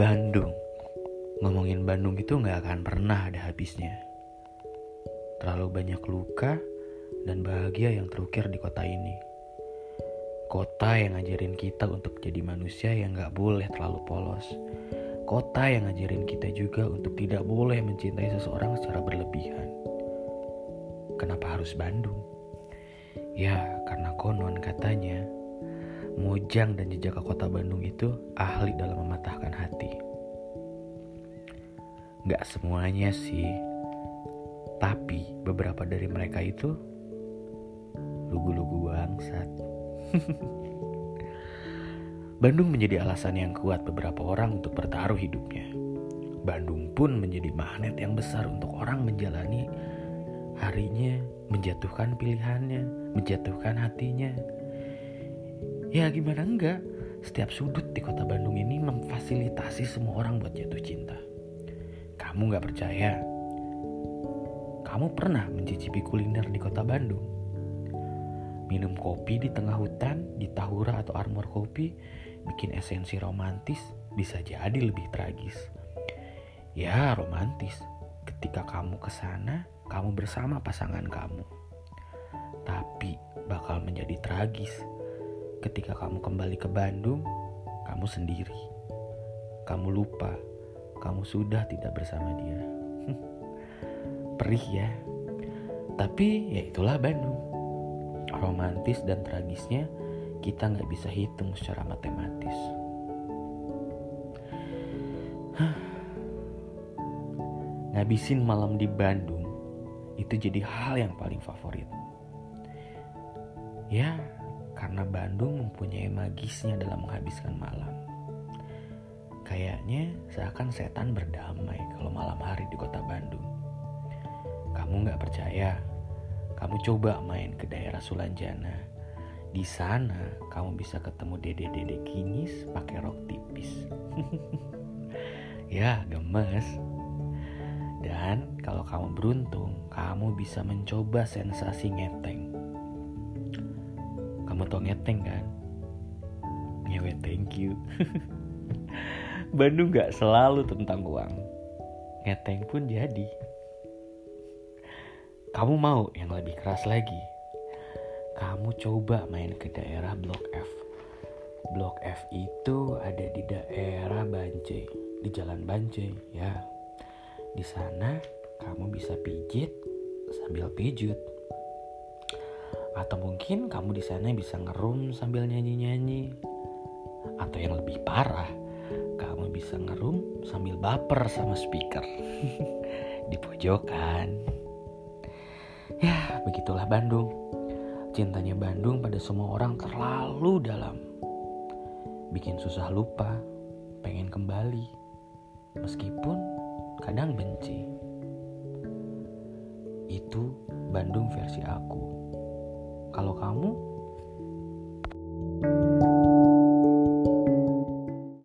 Bandung. Ngomongin Bandung itu nggak akan pernah ada habisnya. Terlalu banyak luka dan bahagia yang terukir di kota ini. Kota yang ngajarin kita untuk jadi manusia yang nggak boleh terlalu polos. Kota yang ngajarin kita juga untuk tidak boleh mencintai seseorang secara berlebihan. Kenapa harus Bandung? Ya, karena konon katanya Mojang dan jejak kota Bandung itu ahli dalam mematahkan hati. Gak semuanya sih, tapi beberapa dari mereka itu lugu-lugu bangsat. Bandung menjadi alasan yang kuat beberapa orang untuk bertaruh hidupnya. Bandung pun menjadi magnet yang besar untuk orang menjalani harinya, menjatuhkan pilihannya, menjatuhkan hatinya, Ya gimana enggak, setiap sudut di kota Bandung ini memfasilitasi semua orang buat jatuh cinta. Kamu gak percaya? Kamu pernah mencicipi kuliner di kota Bandung? Minum kopi di tengah hutan, di Tahura atau Armor Kopi, bikin esensi romantis bisa jadi lebih tragis. Ya romantis, ketika kamu ke sana, kamu bersama pasangan kamu. Tapi bakal menjadi tragis ketika kamu kembali ke Bandung, kamu sendiri. Kamu lupa, kamu sudah tidak bersama dia. Perih ya. Tapi ya itulah Bandung. Romantis dan tragisnya kita nggak bisa hitung secara matematis. Ngabisin malam di Bandung itu jadi hal yang paling favorit. Ya, karena Bandung mempunyai magisnya dalam menghabiskan malam. Kayaknya seakan setan berdamai kalau malam hari di kota Bandung. Kamu nggak percaya? Kamu coba main ke daerah Sulanjana. Di sana kamu bisa ketemu dede-dede kinyis pakai rok tipis. ya, gemes. Dan kalau kamu beruntung, kamu bisa mencoba sensasi ngeteng tau ngeteng kan? Ngewe thank you. Bandung gak selalu tentang uang. Ngeteng pun jadi. Kamu mau yang lebih keras lagi? Kamu coba main ke daerah Blok F. Blok F itu ada di daerah Banjai di Jalan Banjai ya. Di sana kamu bisa pijit sambil pijut atau mungkin kamu di sana bisa ngerum sambil nyanyi-nyanyi. Atau yang lebih parah, kamu bisa ngerum sambil baper sama speaker. di pojokan. Ya, begitulah Bandung. Cintanya Bandung pada semua orang terlalu dalam. Bikin susah lupa, pengen kembali. Meskipun kadang benci. Itu Bandung versi aku. Kalau kamu,